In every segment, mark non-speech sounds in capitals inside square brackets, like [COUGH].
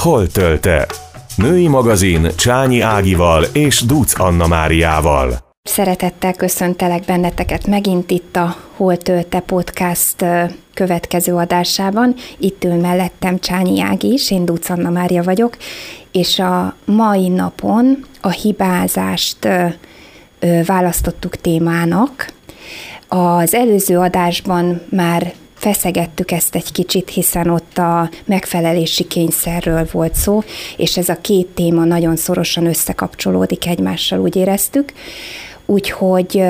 Hol tölte? Női magazin Csányi Ágival és Duc Anna Máriával. Szeretettel köszöntelek benneteket megint itt a Hol Tölte podcast következő adásában. Itt ül mellettem Csányi Ági is, én Duc Anna Mária vagyok, és a mai napon a hibázást választottuk témának. Az előző adásban már feszegettük ezt egy kicsit, hiszen ott a megfelelési kényszerről volt szó, és ez a két téma nagyon szorosan összekapcsolódik egymással, úgy éreztük. Úgyhogy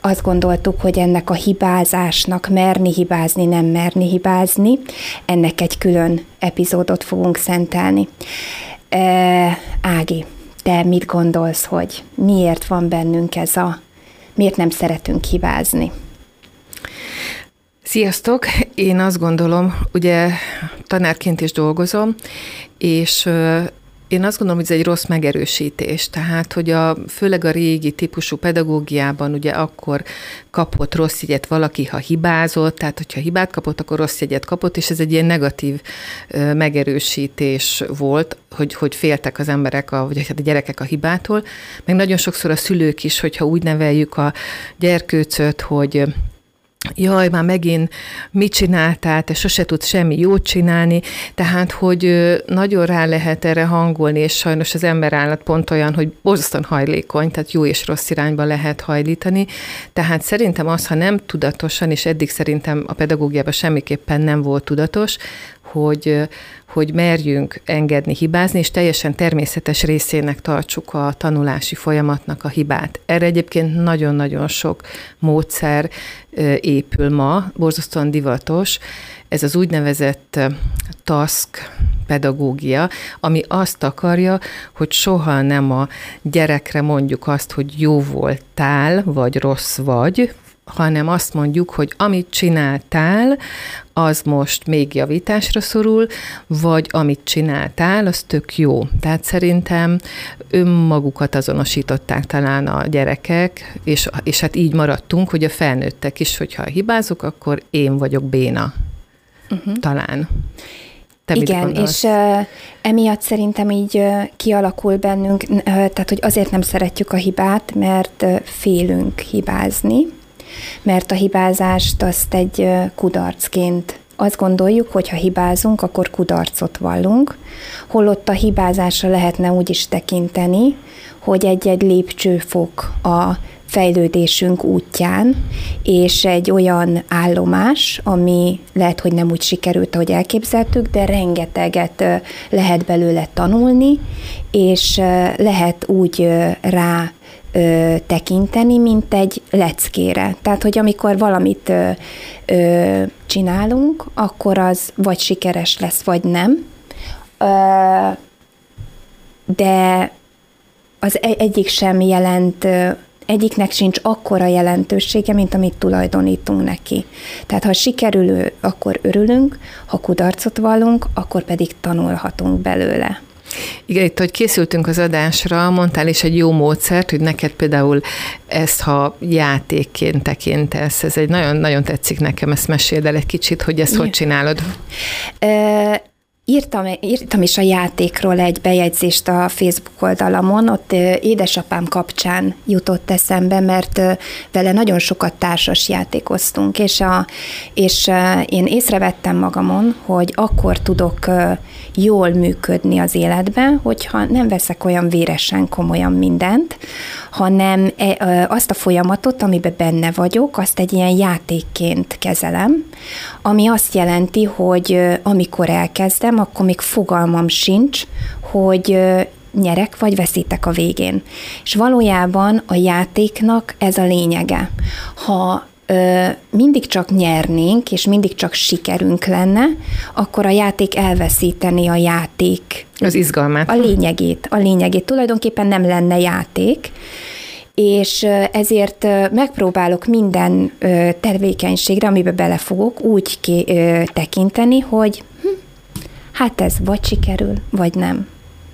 azt gondoltuk, hogy ennek a hibázásnak merni hibázni, nem merni hibázni, ennek egy külön epizódot fogunk szentelni. E, Ági, te mit gondolsz, hogy miért van bennünk ez a, miért nem szeretünk hibázni? Sziasztok! Én azt gondolom, ugye tanárként is dolgozom, és én azt gondolom, hogy ez egy rossz megerősítés, tehát, hogy a, főleg a régi típusú pedagógiában ugye akkor kapott rossz jegyet valaki, ha hibázott, tehát hogyha hibát kapott, akkor rossz jegyet kapott, és ez egy ilyen negatív megerősítés volt, hogy, hogy féltek az emberek, a, vagy hát a gyerekek a hibától, meg nagyon sokszor a szülők is, hogyha úgy neveljük a gyerkőcöt, hogy jaj, már megint mit csináltál, te sose tudsz semmi jót csinálni, tehát, hogy nagyon rá lehet erre hangolni, és sajnos az emberállat pont olyan, hogy borzasztóan hajlékony, tehát jó és rossz irányba lehet hajlítani, tehát szerintem az, ha nem tudatosan, és eddig szerintem a pedagógiában semmiképpen nem volt tudatos, hogy, hogy merjünk engedni hibázni, és teljesen természetes részének tartsuk a tanulási folyamatnak a hibát. Erre egyébként nagyon-nagyon sok módszer épül ma, borzasztóan divatos. Ez az úgynevezett task pedagógia, ami azt akarja, hogy soha nem a gyerekre mondjuk azt, hogy jó voltál, vagy rossz vagy, hanem azt mondjuk, hogy amit csináltál, az most még javításra szorul, vagy amit csináltál, az tök jó. Tehát szerintem önmagukat azonosították talán a gyerekek, és, és hát így maradtunk, hogy a felnőttek is, hogyha hibázok, akkor én vagyok béna. Uh-huh. Talán. Te Igen, és uh, emiatt szerintem így uh, kialakul bennünk, uh, tehát hogy azért nem szeretjük a hibát, mert uh, félünk hibázni, mert a hibázást azt egy kudarcként azt gondoljuk, hogy ha hibázunk, akkor kudarcot vallunk, holott a hibázásra lehetne úgy is tekinteni, hogy egy-egy lépcsőfok a fejlődésünk útján, és egy olyan állomás, ami lehet, hogy nem úgy sikerült, ahogy elképzeltük, de rengeteget lehet belőle tanulni, és lehet úgy rá ö, tekinteni, mint egy leckére. Tehát, hogy amikor valamit ö, ö, csinálunk, akkor az vagy sikeres lesz, vagy nem. Ö, de az e-, egyik sem jelent egyiknek sincs akkora jelentősége, mint amit tulajdonítunk neki. Tehát ha sikerül, akkor örülünk, ha kudarcot vallunk, akkor pedig tanulhatunk belőle. Igen, itt, hogy készültünk az adásra, mondtál is egy jó módszert, hogy neked például ezt, ha játékként tekintesz, ez egy nagyon-nagyon tetszik nekem, ezt meséld el egy kicsit, hogy ezt Igen. hogy csinálod. Írtam, írtam is a játékról egy bejegyzést a Facebook oldalamon, ott édesapám kapcsán jutott eszembe, mert vele nagyon sokat társas játékoztunk, és, a, és én észrevettem magamon, hogy akkor tudok jól működni az életben, hogyha nem veszek olyan véresen komolyan mindent, hanem e, azt a folyamatot, amiben benne vagyok, azt egy ilyen játékként kezelem, ami azt jelenti, hogy amikor elkezdem, akkor még fogalmam sincs, hogy nyerek vagy veszítek a végén. És valójában a játéknak ez a lényege. Ha ö, mindig csak nyernénk, és mindig csak sikerünk lenne, akkor a játék elveszíteni a játék. Az izgalmát. A lényegét. A lényegét. Tulajdonképpen nem lenne játék, és ezért megpróbálok minden tevékenységre, amiben belefogok, úgy ki, tekinteni, hogy hm, hát ez vagy sikerül, vagy nem.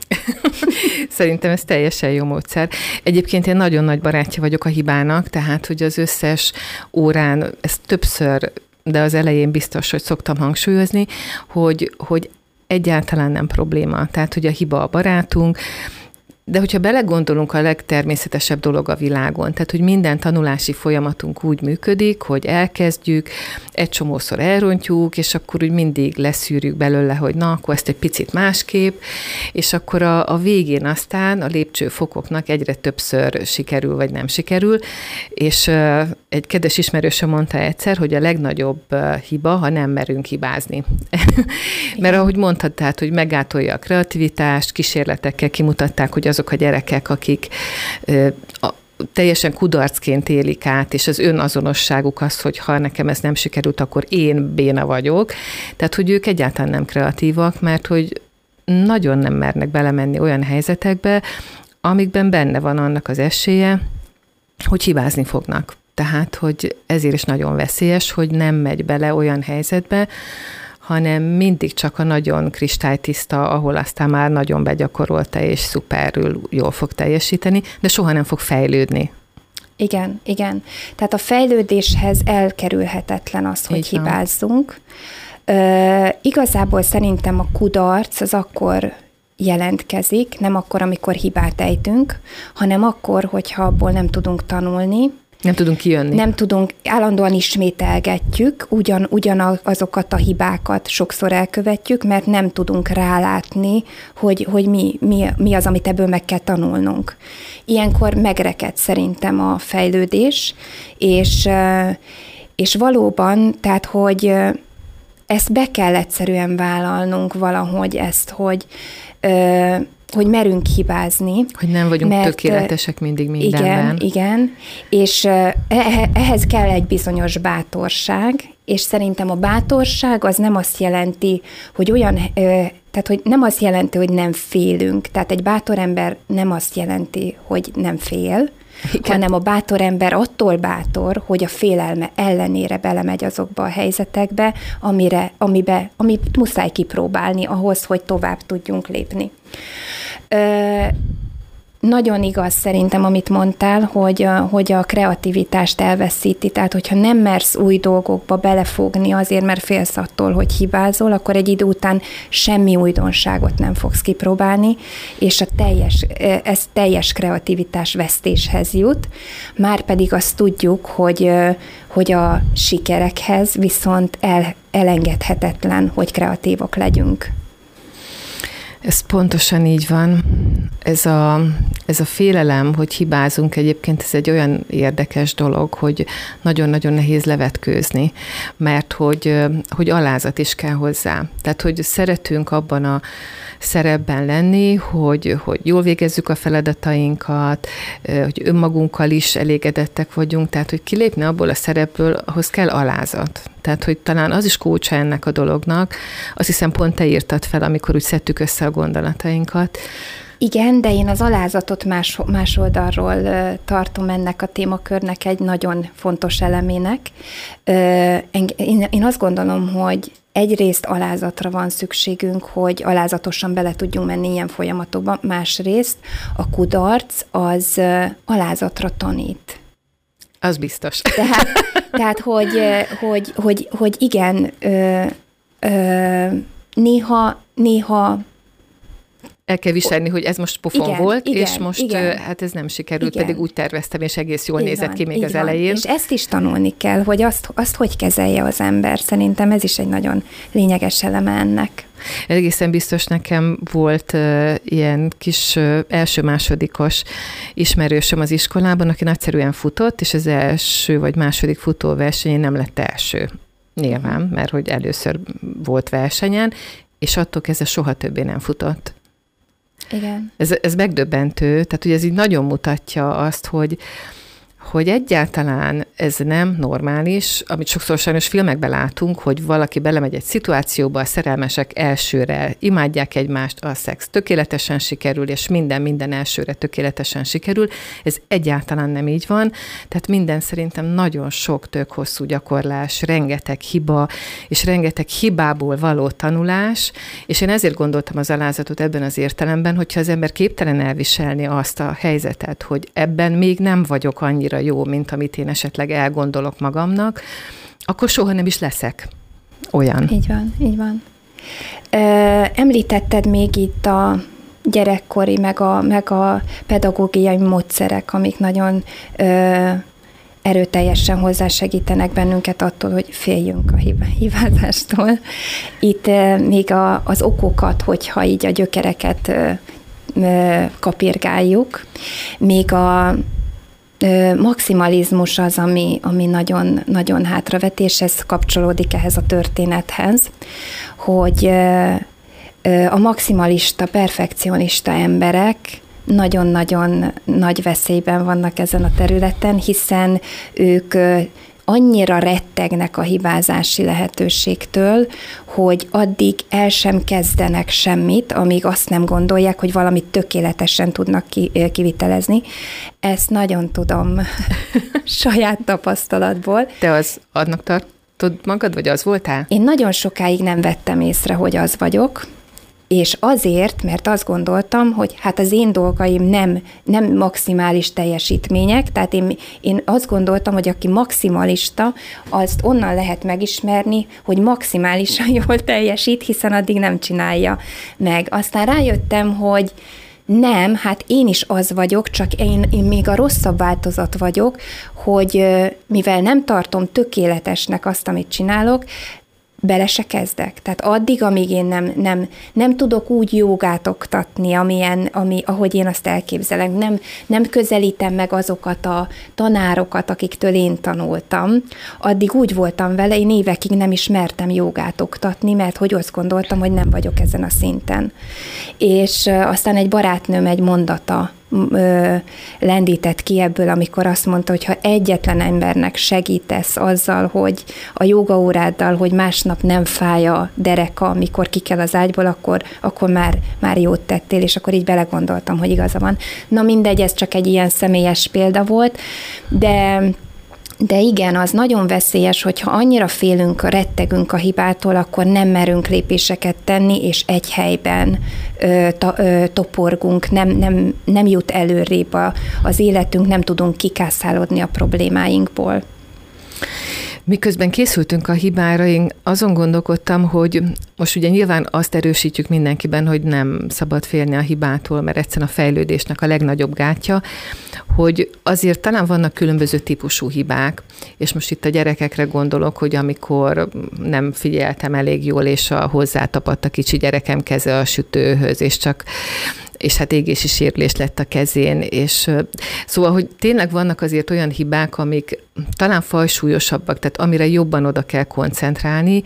[LAUGHS] Szerintem ez teljesen jó módszer. Egyébként én nagyon nagy barátja vagyok a hibának, tehát hogy az összes órán, ezt többször, de az elején biztos, hogy szoktam hangsúlyozni, hogy, hogy egyáltalán nem probléma. Tehát, hogy a hiba a barátunk, de hogyha belegondolunk, a legtermészetesebb dolog a világon, tehát hogy minden tanulási folyamatunk úgy működik, hogy elkezdjük, egy csomószor elrontjuk, és akkor úgy mindig leszűrjük belőle, hogy na, akkor ezt egy picit másképp, és akkor a, a végén aztán a lépcsőfokoknak egyre többször sikerül, vagy nem sikerül, és egy kedves ismerősöm mondta egyszer, hogy a legnagyobb hiba, ha nem merünk hibázni. [LAUGHS] Mert ahogy mondtad, tehát, hogy megátolja a kreativitást, kísérletekkel kimutatták, hogy azok a gyerekek, akik a, teljesen kudarcként élik át, és az önazonosságuk az, hogy ha nekem ez nem sikerült, akkor én béna vagyok. Tehát, hogy ők egyáltalán nem kreatívak, mert hogy nagyon nem mernek belemenni olyan helyzetekbe, amikben benne van annak az esélye, hogy hibázni fognak. Tehát, hogy ezért is nagyon veszélyes, hogy nem megy bele olyan helyzetbe, hanem mindig csak a nagyon kristálytiszta, ahol aztán már nagyon begyakorolta és szuperül jól fog teljesíteni, de soha nem fog fejlődni. Igen, igen. Tehát a fejlődéshez elkerülhetetlen az, hogy Így hibázzunk. Ö, igazából szerintem a kudarc az akkor jelentkezik, nem akkor, amikor hibát ejtünk, hanem akkor, hogyha abból nem tudunk tanulni, nem tudunk kijönni. Nem tudunk, állandóan ismételgetjük, ugyan, ugyanazokat a hibákat sokszor elkövetjük, mert nem tudunk rálátni, hogy, hogy mi, mi, mi az, amit ebből meg kell tanulnunk. Ilyenkor megreked szerintem a fejlődés, és, és valóban, tehát, hogy ezt be kell egyszerűen vállalnunk valahogy ezt, hogy hogy merünk hibázni. Hogy nem vagyunk mert, tökéletesek mindig mindenben. Igen, igen, és e, e, ehhez kell egy bizonyos bátorság, és szerintem a bátorság az nem azt jelenti, hogy olyan, tehát hogy nem azt jelenti, hogy nem félünk. Tehát egy bátor ember nem azt jelenti, hogy nem fél, igen. hanem a bátor ember attól bátor, hogy a félelme ellenére belemegy azokba a helyzetekbe, amire, amibe, amit muszáj kipróbálni ahhoz, hogy tovább tudjunk lépni. Ö, nagyon igaz szerintem, amit mondtál, hogy a, hogy a kreativitást elveszíti. Tehát, hogyha nem mersz új dolgokba belefogni azért, mert félsz attól, hogy hibázol, akkor egy idő után semmi újdonságot nem fogsz kipróbálni, és a teljes, ez teljes kreativitás vesztéshez jut. Már pedig azt tudjuk, hogy, hogy a sikerekhez viszont el, elengedhetetlen, hogy kreatívok legyünk. Ez pontosan így van. Ez a, ez a félelem, hogy hibázunk egyébként, ez egy olyan érdekes dolog, hogy nagyon-nagyon nehéz levetkőzni, mert hogy, hogy alázat is kell hozzá. Tehát, hogy szeretünk abban a szerepben lenni, hogy, hogy jól végezzük a feladatainkat, hogy önmagunkkal is elégedettek vagyunk, tehát, hogy kilépni abból a szerepből, ahhoz kell alázat. Tehát, hogy talán az is kulcsa ennek a dolognak. Azt hiszem, pont te írtad fel, amikor úgy szedtük össze a gondolatainkat. Igen, de én az alázatot más, más oldalról tartom ennek a témakörnek egy nagyon fontos elemének. Én, azt gondolom, hogy egyrészt alázatra van szükségünk, hogy alázatosan bele tudjunk menni ilyen folyamatokba, másrészt a kudarc az alázatra tanít. Az biztos. [LAUGHS] Tehát, tehát hogy, hogy, hogy, hogy igen, ö, ö, néha, néha el kell viselni, hogy ez most pofon igen, volt, igen, és most igen. hát ez nem sikerült, igen. pedig úgy terveztem, és egész jól így nézett van, ki még az van. elején. És ezt is tanulni kell, hogy azt, azt hogy kezelje az ember. Szerintem ez is egy nagyon lényeges eleme ennek. Egészen biztos nekem volt uh, ilyen kis uh, első-másodikos ismerősöm az iskolában, aki nagyszerűen futott, és az első vagy második futóversenyén nem lett első. Nyilván, mert hogy először volt versenyen, és attól kezdve soha többé nem futott. Igen. Ez, ez megdöbbentő, tehát ugye ez így nagyon mutatja azt, hogy, hogy egyáltalán ez nem normális, amit sokszor sajnos filmekben látunk, hogy valaki belemegy egy szituációba, a szerelmesek elsőre imádják egymást, a szex tökéletesen sikerül, és minden minden elsőre tökéletesen sikerül. Ez egyáltalán nem így van, tehát minden szerintem nagyon sok tök hosszú gyakorlás, rengeteg hiba, és rengeteg hibából való tanulás, és én ezért gondoltam az alázatot ebben az értelemben, hogyha az ember képtelen elviselni azt a helyzetet, hogy ebben még nem vagyok annyira jó, mint amit én esetleg elgondolok magamnak, akkor soha nem is leszek olyan. Így van, így van. Említetted még itt a gyerekkori, meg a, meg a pedagógiai módszerek, amik nagyon ö, erőteljesen hozzásegítenek bennünket attól, hogy féljünk a hibázástól. Itt ö, még a, az okokat, hogyha így a gyökereket ö, ö, kapirgáljuk, még a maximalizmus az, ami, ami nagyon, nagyon hátravet, és ez kapcsolódik ehhez a történethez, hogy a maximalista, perfekcionista emberek nagyon-nagyon nagy veszélyben vannak ezen a területen, hiszen ők annyira rettegnek a hibázási lehetőségtől, hogy addig el sem kezdenek semmit, amíg azt nem gondolják, hogy valamit tökéletesen tudnak kivitelezni. Ezt nagyon tudom [LAUGHS] saját tapasztalatból. Te az adnak tartod magad, vagy az voltál? Én nagyon sokáig nem vettem észre, hogy az vagyok, és azért, mert azt gondoltam, hogy hát az én dolgaim nem, nem maximális teljesítmények, tehát én, én azt gondoltam, hogy aki maximalista, azt onnan lehet megismerni, hogy maximálisan [LAUGHS] jól teljesít, hiszen addig nem csinálja meg. Aztán rájöttem, hogy nem, hát én is az vagyok, csak én, én még a rosszabb változat vagyok, hogy mivel nem tartom tökéletesnek azt, amit csinálok, bele se kezdek. Tehát addig, amíg én nem, nem, nem tudok úgy jogát oktatni, amilyen, ami, ahogy én azt elképzelek, nem, nem közelítem meg azokat a tanárokat, akiktől én tanultam, addig úgy voltam vele, én évekig nem ismertem jogát oktatni, mert hogy azt gondoltam, hogy nem vagyok ezen a szinten. És aztán egy barátnőm egy mondata ö, lendített ki ebből, amikor azt mondta, hogy ha egyetlen embernek segítesz azzal, hogy a jogaóráddal, hogy másnap nem fáj a dereka, amikor ki kell az ágyból, akkor, akkor már, már jót tettél, és akkor így belegondoltam, hogy igaza van. Na mindegy, ez csak egy ilyen személyes példa volt, de de igen, az nagyon veszélyes, hogyha annyira félünk, rettegünk a hibától, akkor nem merünk lépéseket tenni, és egy helyben ö, ta, ö, toporgunk, nem, nem, nem jut előrébb a, az életünk, nem tudunk kikászálódni a problémáinkból. Miközben készültünk a hibára, én azon gondolkodtam, hogy most ugye nyilván azt erősítjük mindenkiben, hogy nem szabad félni a hibától, mert egyszerűen a fejlődésnek a legnagyobb gátja, hogy azért talán vannak különböző típusú hibák, és most itt a gyerekekre gondolok, hogy amikor nem figyeltem elég jól, és a hozzátapadt a kicsi gyerekem keze a sütőhöz, és csak és hát égési sérülés lett a kezén, és szóval, hogy tényleg vannak azért olyan hibák, amik talán fajsúlyosabbak, tehát amire jobban oda kell koncentrálni,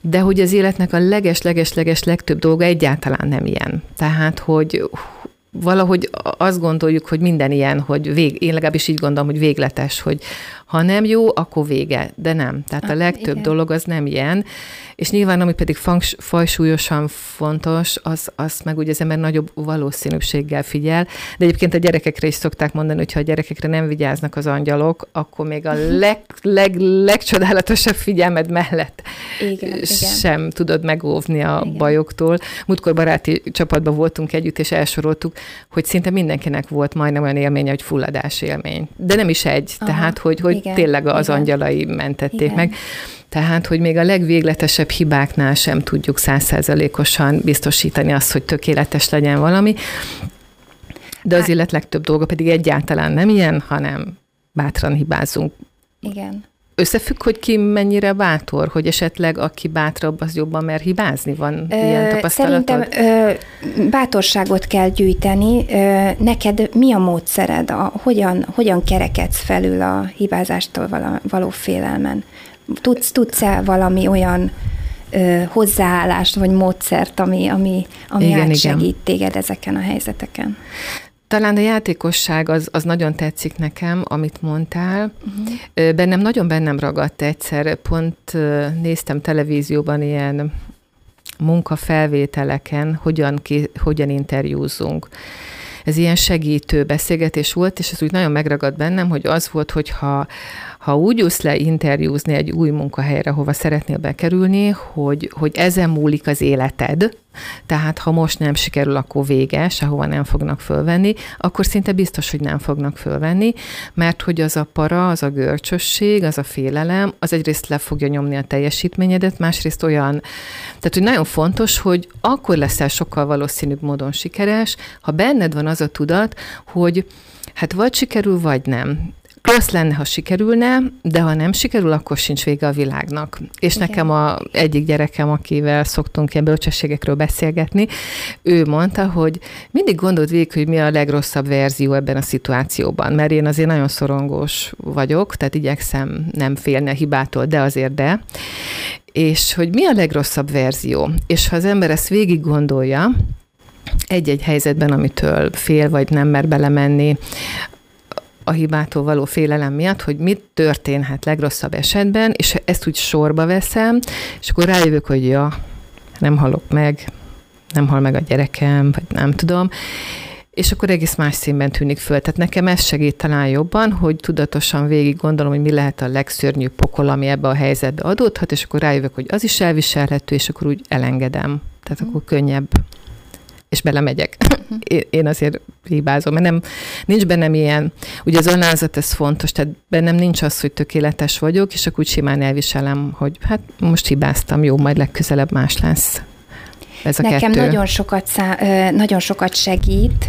de hogy az életnek a leges-leges-leges legtöbb dolga egyáltalán nem ilyen. Tehát, hogy valahogy azt gondoljuk, hogy minden ilyen, hogy vég, én legalábbis így gondolom, hogy végletes, hogy ha nem jó, akkor vége, de nem. Tehát a ah, legtöbb Igen. dolog az nem ilyen, és nyilván ami pedig fajsúlyosan fontos, az, az meg ugye az ember nagyobb valószínűséggel figyel, de egyébként a gyerekekre is szokták mondani, hogy ha a gyerekekre nem vigyáznak az angyalok, akkor még a [LAUGHS] leg, leg, legcsodálatosabb figyelmed mellett igen, sem igen. tudod megóvni a igen. bajoktól. Múltkor baráti csapatban voltunk együtt, és elsoroltuk, hogy szinte mindenkinek volt majdnem olyan élménye, hogy fulladás élmény. De nem is egy, Aha, tehát hogy, hogy igen, tényleg az igen. angyalai mentették igen. meg. Tehát, hogy még a legvégletesebb hibáknál sem tudjuk százszerzalékosan biztosítani azt, hogy tökéletes legyen valami, de az hát- élet legtöbb dolga pedig egyáltalán nem ilyen, hanem bátran hibázunk. Igen. Összefügg, hogy ki mennyire bátor, hogy esetleg aki bátrabb, az jobban mer hibázni? Van ö, ilyen tapasztalatod? Szerintem ö, bátorságot kell gyűjteni. Ö, neked mi a módszered? A, hogyan, hogyan kerekedsz felül a hibázástól való, való félelmen? Tudsz, tudsz-e valami olyan ö, hozzáállást vagy módszert, ami, ami, ami igen, átsegít igen. téged ezeken a helyzeteken? Talán a játékosság az, az nagyon tetszik nekem, amit mondtál. Uh-huh. Bennem nagyon bennem ragadt egyszer, pont néztem televízióban ilyen munkafelvételeken, hogyan, ki, hogyan interjúzunk. Ez ilyen segítő beszélgetés volt, és ez úgy nagyon megragad bennem, hogy az volt, hogyha ha úgy jussz le interjúzni egy új munkahelyre, hova szeretnél bekerülni, hogy, hogy ezen múlik az életed, tehát ha most nem sikerül, akkor vége, sehova nem fognak fölvenni, akkor szinte biztos, hogy nem fognak fölvenni, mert hogy az a para, az a görcsösség, az a félelem, az egyrészt le fogja nyomni a teljesítményedet, másrészt olyan, tehát hogy nagyon fontos, hogy akkor leszel sokkal valószínűbb módon sikeres, ha benned van az a tudat, hogy hát vagy sikerül, vagy nem. Rossz lenne, ha sikerülne, de ha nem sikerül, akkor sincs vége a világnak. És Igen. nekem a egyik gyerekem, akivel szoktunk ilyen bölcsességekről beszélgetni, ő mondta, hogy mindig gondold végig, hogy mi a legrosszabb verzió ebben a szituációban, mert én azért nagyon szorongós vagyok, tehát igyekszem nem félni a hibától, de azért de. És hogy mi a legrosszabb verzió. És ha az ember ezt végig gondolja, egy-egy helyzetben, amitől fél vagy nem mer belemenni, a hibától való félelem miatt, hogy mit történhet legrosszabb esetben, és ezt úgy sorba veszem, és akkor rájövök, hogy ja, nem halok meg, nem hal meg a gyerekem, vagy nem tudom, és akkor egész más színben tűnik föl. Tehát nekem ez segít talán jobban, hogy tudatosan végig gondolom, hogy mi lehet a legszörnyűbb pokol, ami ebbe a helyzetbe adódhat, és akkor rájövök, hogy az is elviselhető, és akkor úgy elengedem. Tehát akkor könnyebb és belemegyek. Én azért hibázom, mert nem, nincs bennem ilyen, ugye az önázat ez fontos, tehát bennem nincs az, hogy tökéletes vagyok, és akkor úgy simán elviselem, hogy hát most hibáztam, jó, majd legközelebb más lesz. Ez a Nekem kettő. nagyon sokat, szá, nagyon sokat segít,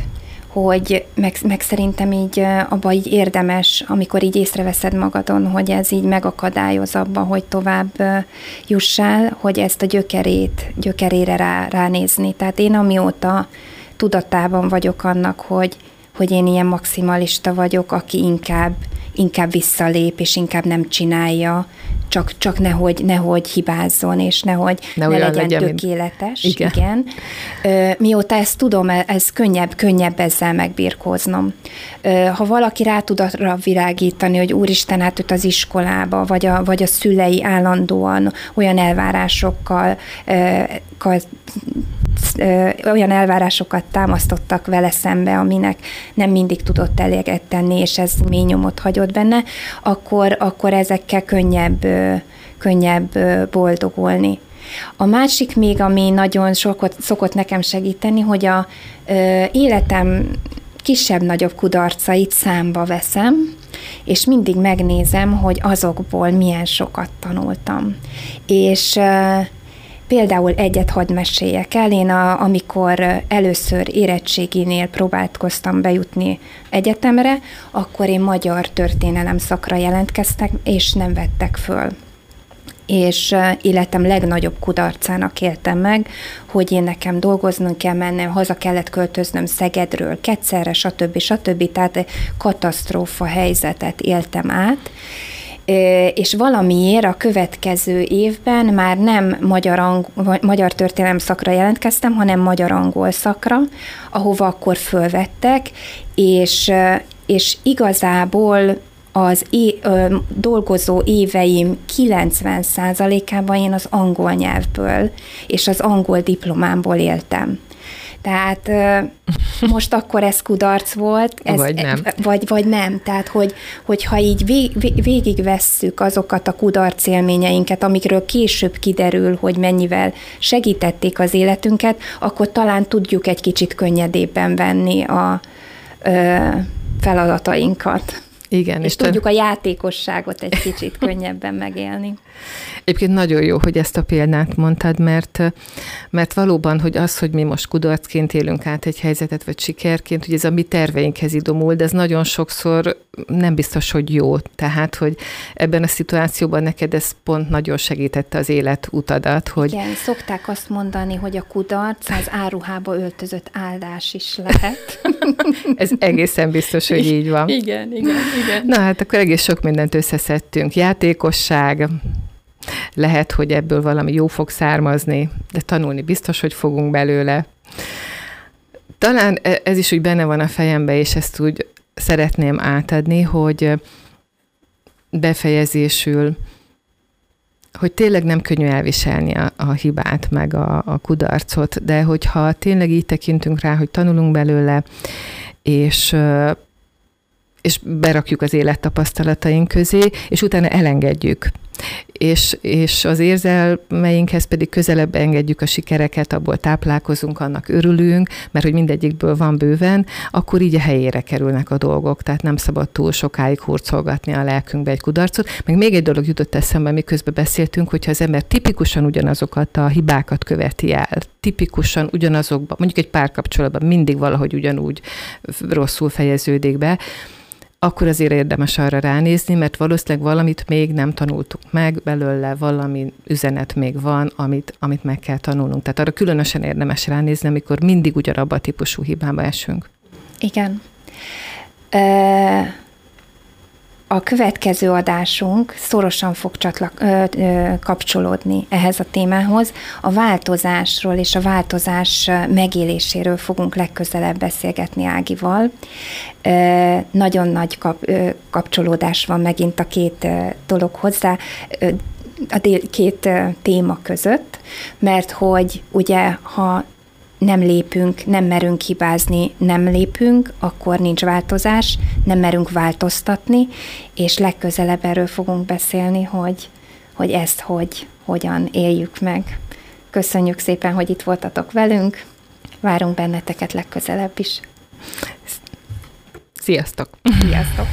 hogy meg, meg szerintem így abban így érdemes, amikor így észreveszed magadon, hogy ez így megakadályoz abba, hogy tovább jussál, hogy ezt a gyökerét, gyökerére rá, ránézni. Tehát én amióta tudatában vagyok annak, hogy, hogy én ilyen maximalista vagyok, aki inkább, inkább visszalép, és inkább nem csinálja, csak, csak nehogy, nehogy hibázzon, és nehogy ne, ne legyen, legyen tökéletes. Mint... Igen. igen. Ö, mióta ezt tudom, e, ez könnyebb, könnyebb ezzel megbirkóznom. Ö, ha valaki rá tud arra virágítani, hogy úristen, hát őt az iskolába, vagy a, vagy a szülei állandóan olyan elvárásokkal ö, olyan elvárásokat támasztottak vele szembe, aminek nem mindig tudott eléget tenni, és ez mély nyomot hagyott benne, akkor, akkor ezekkel könnyebb, könnyebb boldogulni. A másik még, ami nagyon sokat szokott nekem segíteni, hogy a ö, életem kisebb-nagyobb kudarcait számba veszem, és mindig megnézem, hogy azokból milyen sokat tanultam. És Például egyet hadd meséljek el, én a, amikor először érettséginél próbálkoztam bejutni egyetemre, akkor én magyar történelem szakra jelentkeztek, és nem vettek föl és életem legnagyobb kudarcának éltem meg, hogy én nekem dolgoznom kell mennem, haza kellett költöznöm Szegedről, Ketszerre, stb. stb. Tehát katasztrófa helyzetet éltem át, és valamiért a következő évben már nem magyar, ang- magyar történelem szakra jelentkeztem, hanem magyar-angol szakra, ahova akkor fölvettek, és, és igazából az é- ö, dolgozó éveim 90%-ában én az angol nyelvből és az angol diplomámból éltem. Tehát [LAUGHS] most akkor ez kudarc volt, ez, vagy nem. Vagy, vagy nem. Tehát, hogy, hogyha így vég, végigvesszük azokat a kudarc élményeinket, amikről később kiderül, hogy mennyivel segítették az életünket, akkor talán tudjuk egy kicsit könnyedében venni a ö, feladatainkat. Igen. És, és tudjuk a játékosságot egy kicsit [LAUGHS] könnyebben megélni. Egyébként nagyon jó, hogy ezt a példát mondtad, mert, mert valóban, hogy az, hogy mi most kudarcként élünk át egy helyzetet, vagy sikerként, hogy ez a mi terveinkhez idomul, de ez nagyon sokszor nem biztos, hogy jó. Tehát, hogy ebben a szituációban neked ez pont nagyon segítette az élet utadat. Hogy... Igen, szokták azt mondani, hogy a kudarc az áruhába öltözött áldás is lehet. [LAUGHS] ez egészen biztos, hogy így van. Igen, igen, igen. Na hát akkor egész sok mindent összeszedtünk. Játékosság, lehet, hogy ebből valami jó fog származni, de tanulni biztos, hogy fogunk belőle. Talán e- ez is úgy benne van a fejembe, és ezt úgy szeretném átadni, hogy befejezésül, hogy tényleg nem könnyű elviselni a, a hibát, meg a, a kudarcot, de hogyha tényleg így tekintünk rá, hogy tanulunk belőle, és és berakjuk az élettapasztalataink közé, és utána elengedjük és, és az érzelmeinkhez pedig közelebb engedjük a sikereket, abból táplálkozunk, annak örülünk, mert hogy mindegyikből van bőven, akkor így a helyére kerülnek a dolgok, tehát nem szabad túl sokáig hurcolgatni a lelkünkbe egy kudarcot. Meg még egy dolog jutott eszembe, miközben beszéltünk, hogyha az ember tipikusan ugyanazokat a hibákat követi el, tipikusan ugyanazokban, mondjuk egy párkapcsolatban mindig valahogy ugyanúgy rosszul fejeződik be, akkor azért érdemes arra ránézni, mert valószínűleg valamit még nem tanultuk meg, belőle valami üzenet még van, amit, amit meg kell tanulnunk. Tehát arra különösen érdemes ránézni, amikor mindig ugyanabba a típusú hibába esünk. Igen. A következő adásunk szorosan fog csatlak, ö, ö, kapcsolódni ehhez a témához. A változásról és a változás megéléséről fogunk legközelebb beszélgetni Ágival. Ö, nagyon nagy kap, ö, kapcsolódás van megint a két ö, dolog hozzá. Ö, a két téma között, mert hogy ugye, ha nem lépünk, nem merünk hibázni, nem lépünk, akkor nincs változás, nem merünk változtatni, és legközelebb erről fogunk beszélni, hogy, hogy ezt hogy, hogyan éljük meg. Köszönjük szépen, hogy itt voltatok velünk, várunk benneteket legközelebb is. Sziasztok! Sziasztok!